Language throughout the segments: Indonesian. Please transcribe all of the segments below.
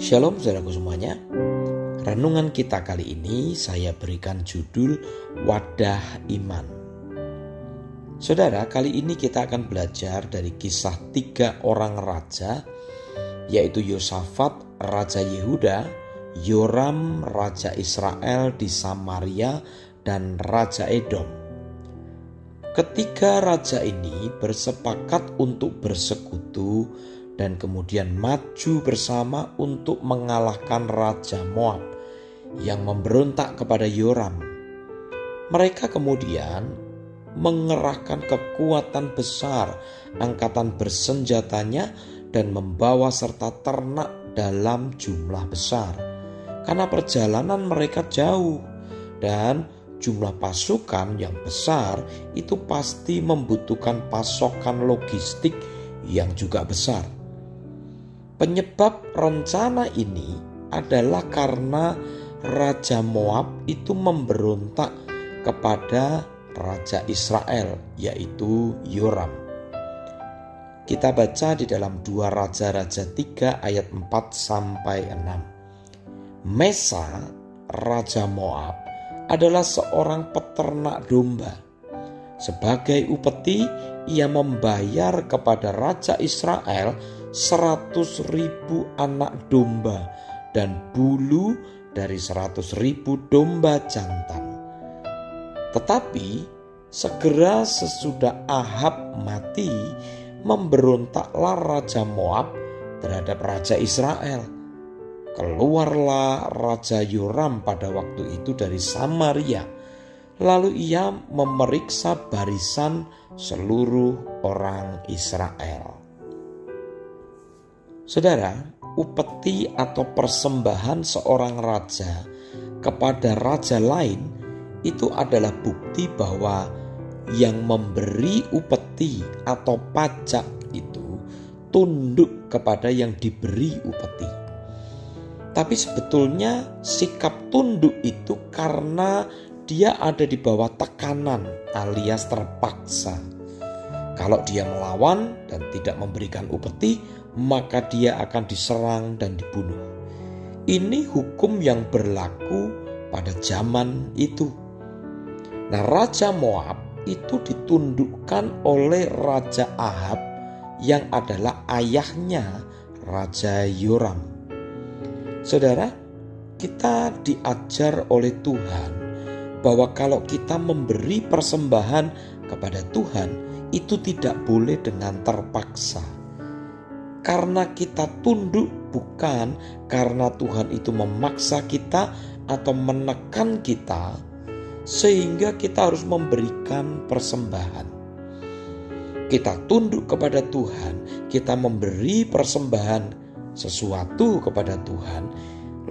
Shalom saudaraku semuanya. Renungan kita kali ini saya berikan judul Wadah Iman. Saudara, kali ini kita akan belajar dari kisah tiga orang raja, yaitu Yosafat, Raja Yehuda, Yoram, Raja Israel di Samaria, dan Raja Edom. Ketiga raja ini bersepakat untuk bersekutu dan kemudian maju bersama untuk mengalahkan Raja Moab yang memberontak kepada Yoram. Mereka kemudian mengerahkan kekuatan besar angkatan bersenjatanya dan membawa serta ternak dalam jumlah besar. Karena perjalanan mereka jauh dan jumlah pasukan yang besar itu pasti membutuhkan pasokan logistik yang juga besar. Penyebab rencana ini adalah karena Raja Moab itu memberontak kepada Raja Israel yaitu Yoram. Kita baca di dalam dua Raja-Raja 3 ayat 4 sampai 6. Mesa, Raja Moab, adalah seorang peternak domba. Sebagai upeti, ia membayar kepada Raja Israel seratus ribu anak domba dan bulu dari seratus ribu domba jantan. Tetapi segera sesudah Ahab mati, memberontaklah Raja Moab terhadap Raja Israel Keluarlah Raja Yoram pada waktu itu dari Samaria. Lalu ia memeriksa barisan seluruh orang Israel. Saudara, upeti atau persembahan seorang raja kepada raja lain itu adalah bukti bahwa yang memberi upeti atau pajak itu tunduk kepada yang diberi upeti. Tapi sebetulnya sikap tunduk itu karena dia ada di bawah tekanan alias terpaksa. Kalau dia melawan dan tidak memberikan upeti, maka dia akan diserang dan dibunuh. Ini hukum yang berlaku pada zaman itu. Nah, Raja Moab itu ditundukkan oleh Raja Ahab yang adalah ayahnya Raja Yoram. Saudara, kita diajar oleh Tuhan bahwa kalau kita memberi persembahan kepada Tuhan, itu tidak boleh dengan terpaksa. Karena kita tunduk bukan karena Tuhan itu memaksa kita atau menekan kita, sehingga kita harus memberikan persembahan. Kita tunduk kepada Tuhan, kita memberi persembahan sesuatu kepada Tuhan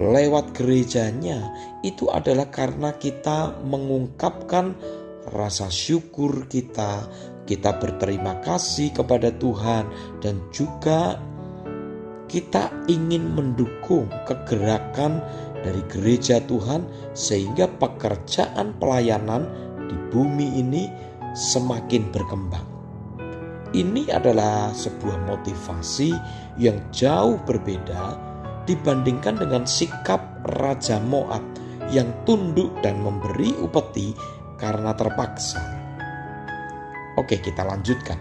lewat gerejanya itu adalah karena kita mengungkapkan rasa syukur kita, kita berterima kasih kepada Tuhan dan juga kita ingin mendukung kegerakan dari gereja Tuhan sehingga pekerjaan pelayanan di bumi ini semakin berkembang. Ini adalah sebuah motivasi yang jauh berbeda dibandingkan dengan sikap Raja Moab yang tunduk dan memberi upeti karena terpaksa. Oke, kita lanjutkan.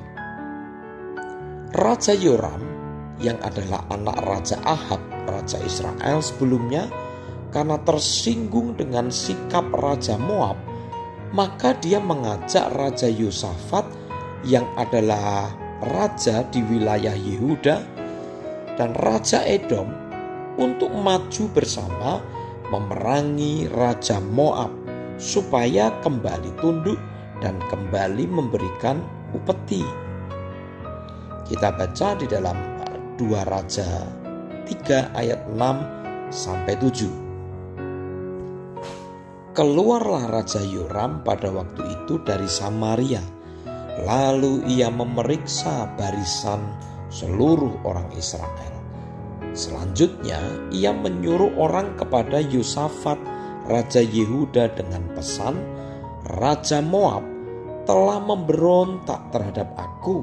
Raja Yoram yang adalah anak Raja Ahab, Raja Israel sebelumnya, karena tersinggung dengan sikap Raja Moab, maka dia mengajak Raja Yosafat yang adalah raja di wilayah Yehuda dan raja Edom untuk maju bersama memerangi raja Moab supaya kembali tunduk dan kembali memberikan upeti. Kita baca di dalam dua raja 3 ayat 6 sampai 7. Keluarlah Raja Yoram pada waktu itu dari Samaria Lalu ia memeriksa barisan seluruh orang Israel. Selanjutnya, ia menyuruh orang kepada Yosafat, raja Yehuda, dengan pesan: "Raja Moab telah memberontak terhadap aku.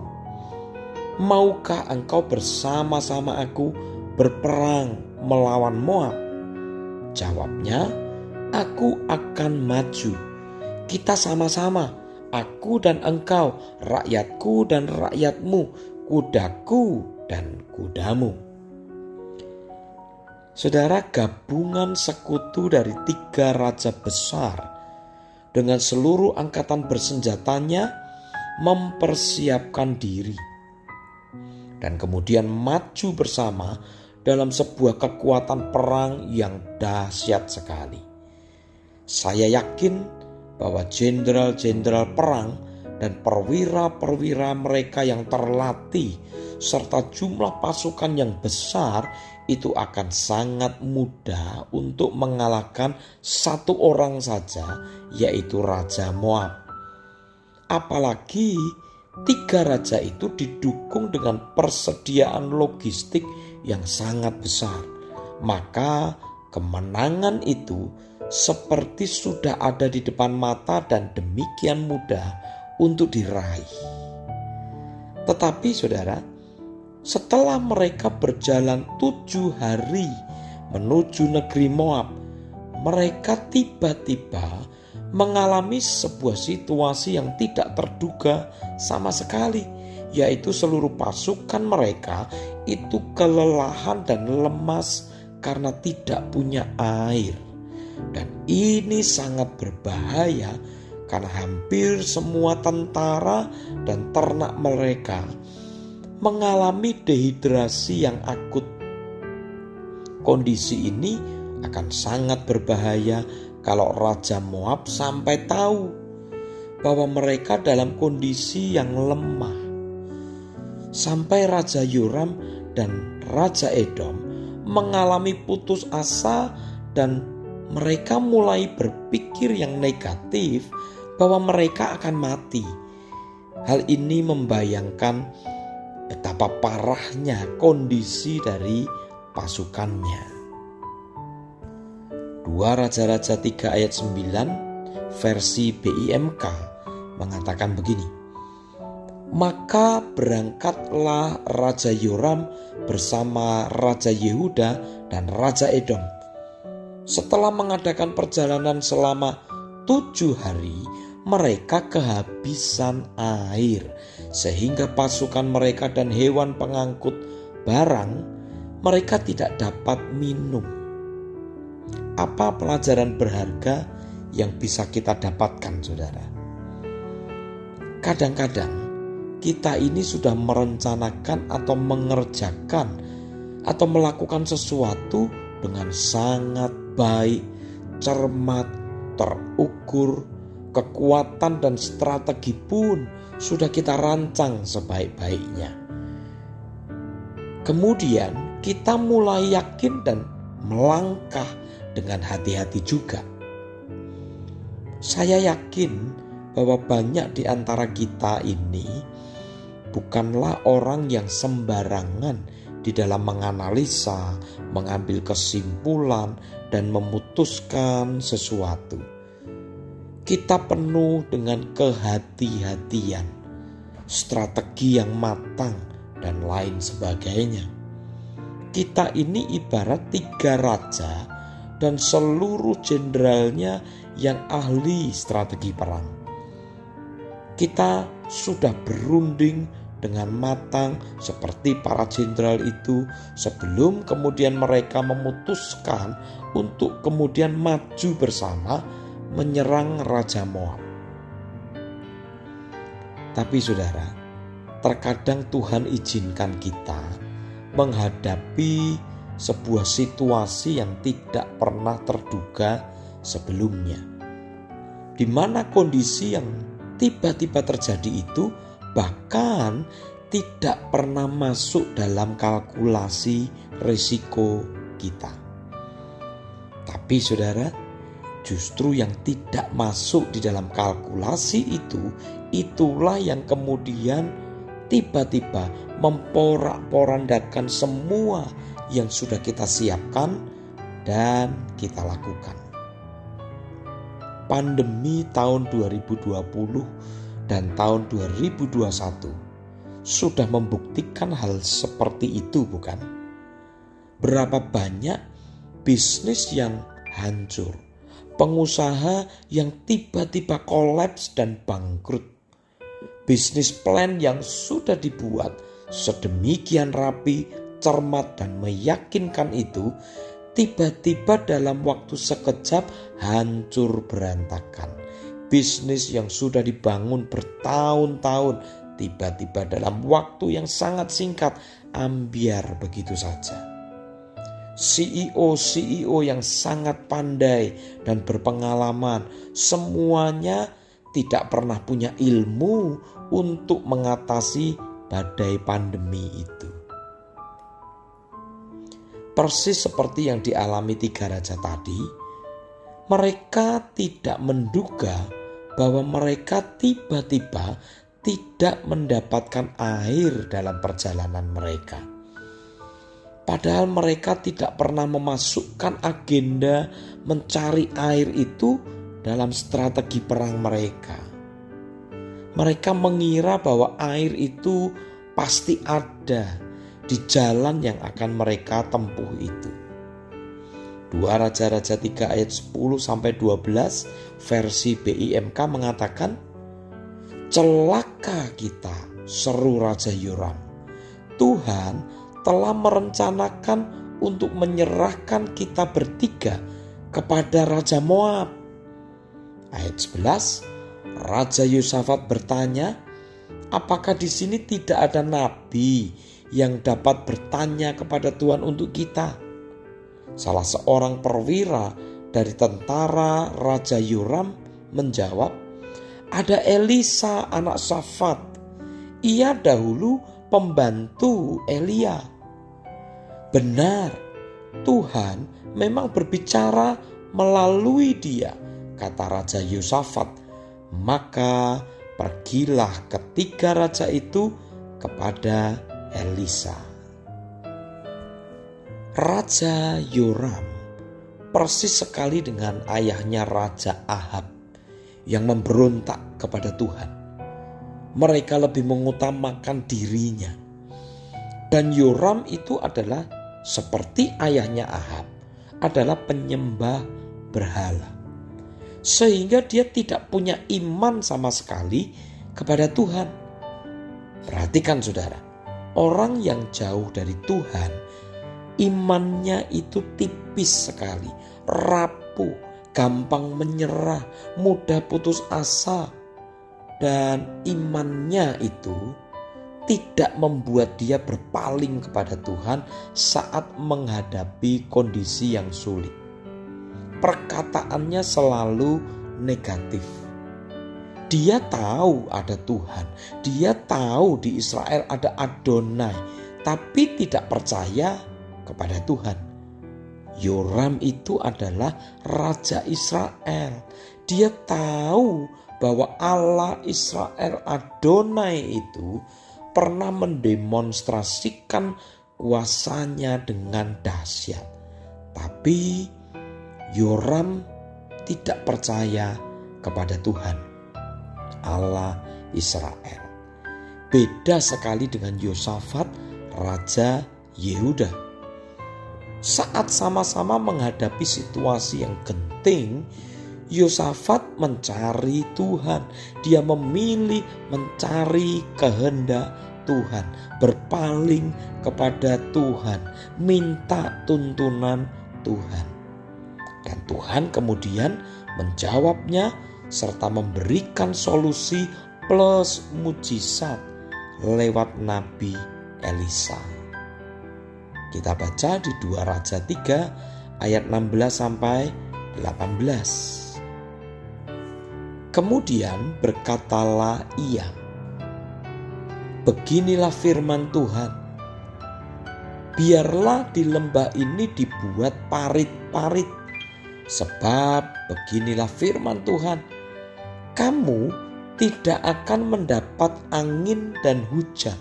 Maukah engkau bersama-sama aku berperang melawan Moab? Jawabnya, "Aku akan maju. Kita sama-sama, aku dan engkau, rakyatku dan rakyatmu, kudaku dan kudamu." Saudara, gabungan sekutu dari tiga raja besar dengan seluruh angkatan bersenjatanya mempersiapkan diri dan kemudian maju bersama dalam sebuah kekuatan perang yang dahsyat sekali. Saya yakin bahwa jenderal-jenderal perang dan perwira-perwira mereka yang terlatih serta jumlah pasukan yang besar itu akan sangat mudah untuk mengalahkan satu orang saja yaitu Raja Moab. Apalagi tiga raja itu didukung dengan persediaan logistik yang sangat besar. Maka kemenangan itu seperti sudah ada di depan mata dan demikian mudah untuk diraih. Tetapi saudara, setelah mereka berjalan tujuh hari menuju negeri Moab, mereka tiba-tiba mengalami sebuah situasi yang tidak terduga sama sekali, yaitu seluruh pasukan mereka itu kelelahan dan lemas karena tidak punya air. Dan ini sangat berbahaya karena hampir semua tentara dan ternak mereka mengalami dehidrasi yang akut. Kondisi ini akan sangat berbahaya kalau Raja Moab sampai tahu bahwa mereka dalam kondisi yang lemah. Sampai Raja Yoram dan Raja Edom mengalami putus asa dan mereka mulai berpikir yang negatif bahwa mereka akan mati. Hal ini membayangkan betapa parahnya kondisi dari pasukannya. 2 Raja-Raja 3 ayat 9 versi BIMK mengatakan begini. Maka berangkatlah Raja Yoram bersama Raja Yehuda dan Raja Edom. Setelah mengadakan perjalanan selama tujuh hari, mereka kehabisan air, sehingga pasukan mereka dan hewan pengangkut barang mereka tidak dapat minum apa pelajaran berharga yang bisa kita dapatkan, saudara? Kadang-kadang kita ini sudah merencanakan atau mengerjakan atau melakukan sesuatu dengan sangat baik, cermat, terukur, kekuatan dan strategi pun sudah kita rancang sebaik-baiknya. Kemudian kita mulai yakin dan melangkah dengan hati-hati juga. Saya yakin bahwa banyak di antara kita ini bukanlah orang yang sembarangan di dalam menganalisa, mengambil kesimpulan, dan memutuskan sesuatu. Kita penuh dengan kehati-hatian, strategi yang matang, dan lain sebagainya. Kita ini ibarat tiga raja dan seluruh jenderalnya yang ahli strategi perang. Kita sudah berunding dengan matang seperti para jenderal itu sebelum kemudian mereka memutuskan untuk kemudian maju bersama menyerang Raja Moab. Tapi saudara, terkadang Tuhan izinkan kita menghadapi sebuah situasi yang tidak pernah terduga sebelumnya, di mana kondisi yang tiba-tiba terjadi itu bahkan tidak pernah masuk dalam kalkulasi risiko kita. Tapi, saudara, justru yang tidak masuk di dalam kalkulasi itu, itulah yang kemudian tiba-tiba memporak-porandakan semua yang sudah kita siapkan dan kita lakukan. Pandemi tahun 2020 dan tahun 2021 sudah membuktikan hal seperti itu bukan? berapa banyak bisnis yang hancur, pengusaha yang tiba-tiba kolaps dan bangkrut, bisnis plan yang sudah dibuat sedemikian rapi, cermat, dan meyakinkan itu tiba-tiba dalam waktu sekejap hancur berantakan. Bisnis yang sudah dibangun bertahun-tahun tiba-tiba dalam waktu yang sangat singkat ambiar begitu saja. CEO-CEO yang sangat pandai dan berpengalaman semuanya tidak pernah punya ilmu untuk mengatasi badai pandemi itu persis seperti yang dialami tiga raja tadi, mereka tidak menduga bahwa mereka tiba-tiba tidak mendapatkan air dalam perjalanan mereka. Padahal mereka tidak pernah memasukkan agenda mencari air itu dalam strategi perang mereka. Mereka mengira bahwa air itu pasti ada di jalan yang akan mereka tempuh itu. Dua Raja-Raja 3 ayat 10 sampai 12 versi BIMK mengatakan Celaka kita seru Raja Yoram. Tuhan telah merencanakan untuk menyerahkan kita bertiga kepada Raja Moab. Ayat 11 Raja Yusafat bertanya, apakah di sini tidak ada nabi yang dapat bertanya kepada Tuhan untuk kita. Salah seorang perwira dari tentara Raja Yoram menjawab, "Ada Elisa, anak Safat. Ia dahulu pembantu Elia." Benar, Tuhan memang berbicara melalui dia, kata Raja Yosafat. Maka pergilah ketiga raja itu kepada Elisa. Raja Yoram persis sekali dengan ayahnya Raja Ahab yang memberontak kepada Tuhan. Mereka lebih mengutamakan dirinya. Dan Yoram itu adalah seperti ayahnya Ahab, adalah penyembah berhala. Sehingga dia tidak punya iman sama sekali kepada Tuhan. Perhatikan saudara, Orang yang jauh dari Tuhan, imannya itu tipis sekali, rapuh, gampang menyerah, mudah putus asa, dan imannya itu tidak membuat dia berpaling kepada Tuhan saat menghadapi kondisi yang sulit. Perkataannya selalu negatif dia tahu ada Tuhan, dia tahu di Israel ada Adonai, tapi tidak percaya kepada Tuhan. Yoram itu adalah raja Israel. Dia tahu bahwa Allah Israel Adonai itu pernah mendemonstrasikan kuasanya dengan dahsyat. Tapi Yoram tidak percaya kepada Tuhan. Allah Israel. Beda sekali dengan Yosafat, Raja Yehuda. Saat sama-sama menghadapi situasi yang genting, Yosafat mencari Tuhan. Dia memilih mencari kehendak Tuhan, berpaling kepada Tuhan, minta tuntunan Tuhan. Dan Tuhan kemudian menjawabnya serta memberikan solusi plus mujizat lewat Nabi Elisa. Kita baca di 2 Raja 3 ayat 16 sampai 18. Kemudian berkatalah ia, Beginilah firman Tuhan, biarlah di lembah ini dibuat parit-parit, sebab beginilah firman Tuhan, kamu tidak akan mendapat angin dan hujan.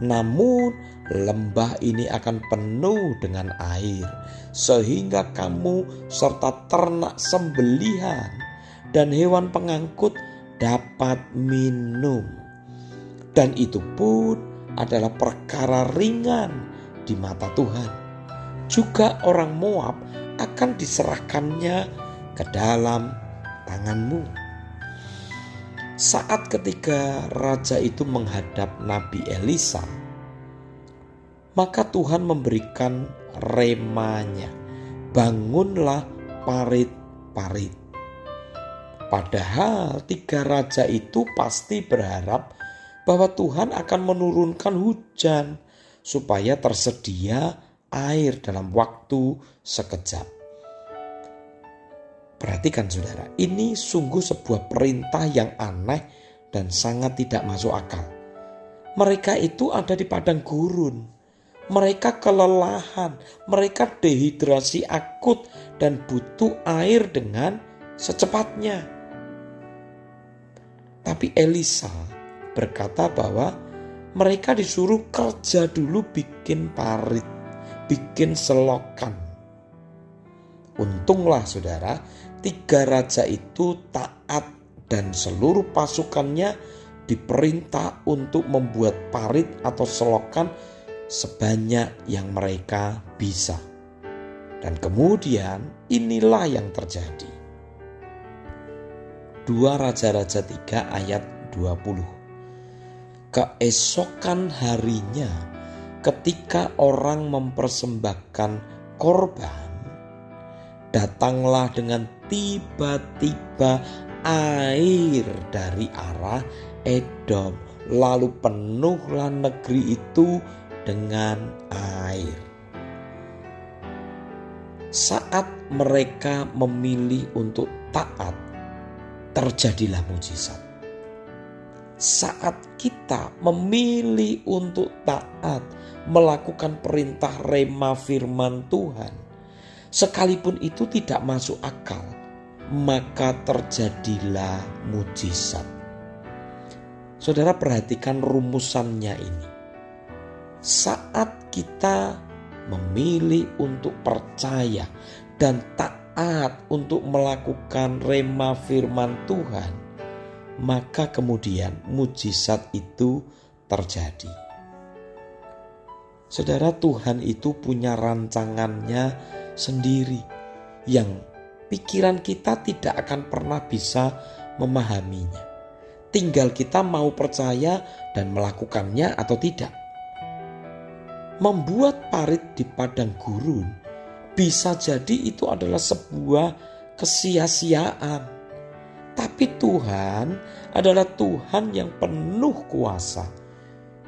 Namun, lembah ini akan penuh dengan air, sehingga kamu serta ternak sembelihan dan hewan pengangkut dapat minum. Dan itu pun adalah perkara ringan di mata Tuhan. juga orang Moab akan diserahkannya ke dalam tanganmu. Saat ketika raja itu menghadap Nabi Elisa, maka Tuhan memberikan remanya. Bangunlah parit-parit. Padahal tiga raja itu pasti berharap bahwa Tuhan akan menurunkan hujan supaya tersedia air dalam waktu sekejap. Perhatikan saudara, ini sungguh sebuah perintah yang aneh dan sangat tidak masuk akal. Mereka itu ada di padang gurun. Mereka kelelahan, mereka dehidrasi akut dan butuh air dengan secepatnya. Tapi Elisa berkata bahwa mereka disuruh kerja dulu bikin parit, bikin selokan. Untunglah saudara, tiga raja itu taat dan seluruh pasukannya diperintah untuk membuat parit atau selokan sebanyak yang mereka bisa. Dan kemudian inilah yang terjadi. Dua Raja-Raja 3 ayat 20. Keesokan harinya ketika orang mempersembahkan korban, datanglah dengan tiba-tiba air dari arah Edom. Lalu penuhlah negeri itu dengan air. Saat mereka memilih untuk taat, terjadilah mujizat. Saat kita memilih untuk taat, melakukan perintah rema firman Tuhan, sekalipun itu tidak masuk akal, maka terjadilah mujizat. Saudara perhatikan rumusannya ini. Saat kita memilih untuk percaya dan taat untuk melakukan rema firman Tuhan, maka kemudian mujizat itu terjadi. Saudara Tuhan itu punya rancangannya sendiri yang pikiran kita tidak akan pernah bisa memahaminya. Tinggal kita mau percaya dan melakukannya atau tidak. Membuat parit di padang gurun bisa jadi itu adalah sebuah kesia-siaan. Tapi Tuhan adalah Tuhan yang penuh kuasa.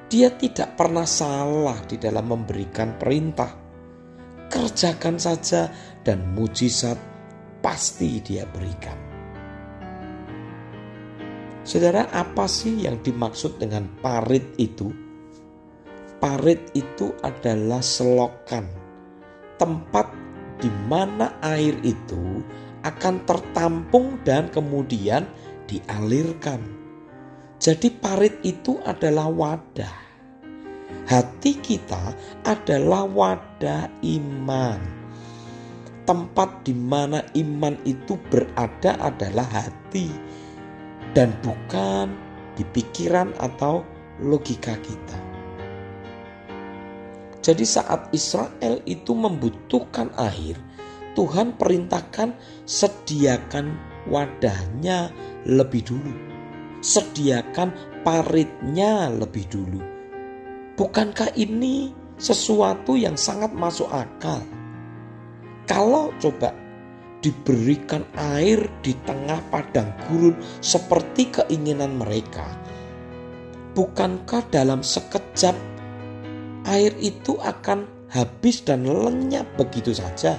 Dia tidak pernah salah di dalam memberikan perintah. Kerjakan saja dan mujizat pasti dia berikan. Saudara, apa sih yang dimaksud dengan parit itu? Parit itu adalah selokan, tempat di mana air itu akan tertampung dan kemudian dialirkan. Jadi, parit itu adalah wadah. Hati kita adalah wadah iman tempat di mana iman itu berada adalah hati dan bukan di pikiran atau logika kita. Jadi saat Israel itu membutuhkan air, Tuhan perintahkan sediakan wadahnya lebih dulu. Sediakan paritnya lebih dulu. Bukankah ini sesuatu yang sangat masuk akal? Kalau coba diberikan air di tengah padang gurun seperti keinginan mereka, bukankah dalam sekejap air itu akan habis dan lenyap begitu saja?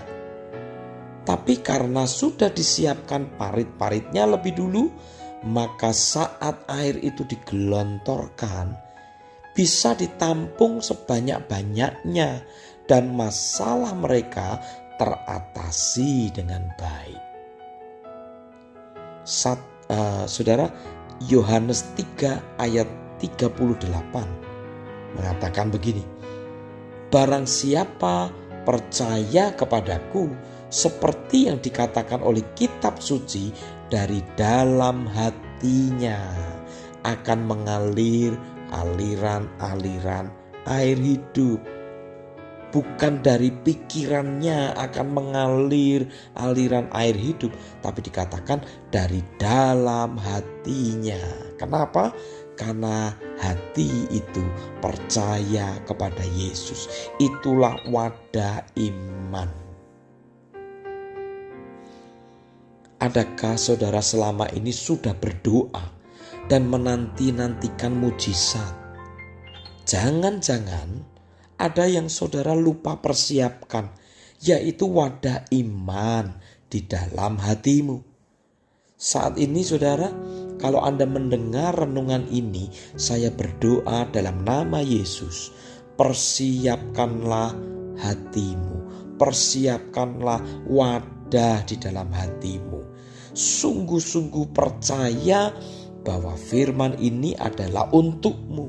Tapi karena sudah disiapkan parit-paritnya lebih dulu, maka saat air itu digelontorkan, bisa ditampung sebanyak-banyaknya, dan masalah mereka teratasi dengan baik. Sat, uh, saudara, Yohanes 3 ayat 38 mengatakan begini. Barang siapa percaya kepadaku seperti yang dikatakan oleh kitab suci dari dalam hatinya akan mengalir aliran-aliran air hidup bukan dari pikirannya akan mengalir aliran air hidup, tapi dikatakan dari dalam hatinya. Kenapa? Karena hati itu percaya kepada Yesus. Itulah wadah iman. Adakah saudara selama ini sudah berdoa dan menanti-nantikan mujizat? Jangan-jangan ada yang saudara lupa persiapkan, yaitu wadah iman di dalam hatimu. Saat ini, saudara, kalau Anda mendengar renungan ini, saya berdoa dalam nama Yesus. Persiapkanlah hatimu, persiapkanlah wadah di dalam hatimu. Sungguh-sungguh percaya bahwa firman ini adalah untukmu.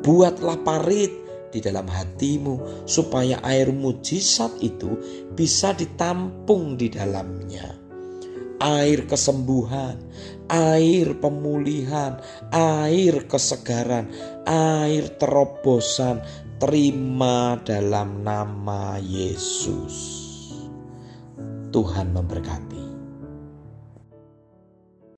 Buatlah parit di dalam hatimu, supaya air mujizat itu bisa ditampung di dalamnya. Air kesembuhan, air pemulihan, air kesegaran, air terobosan, terima dalam nama Yesus. Tuhan memberkati.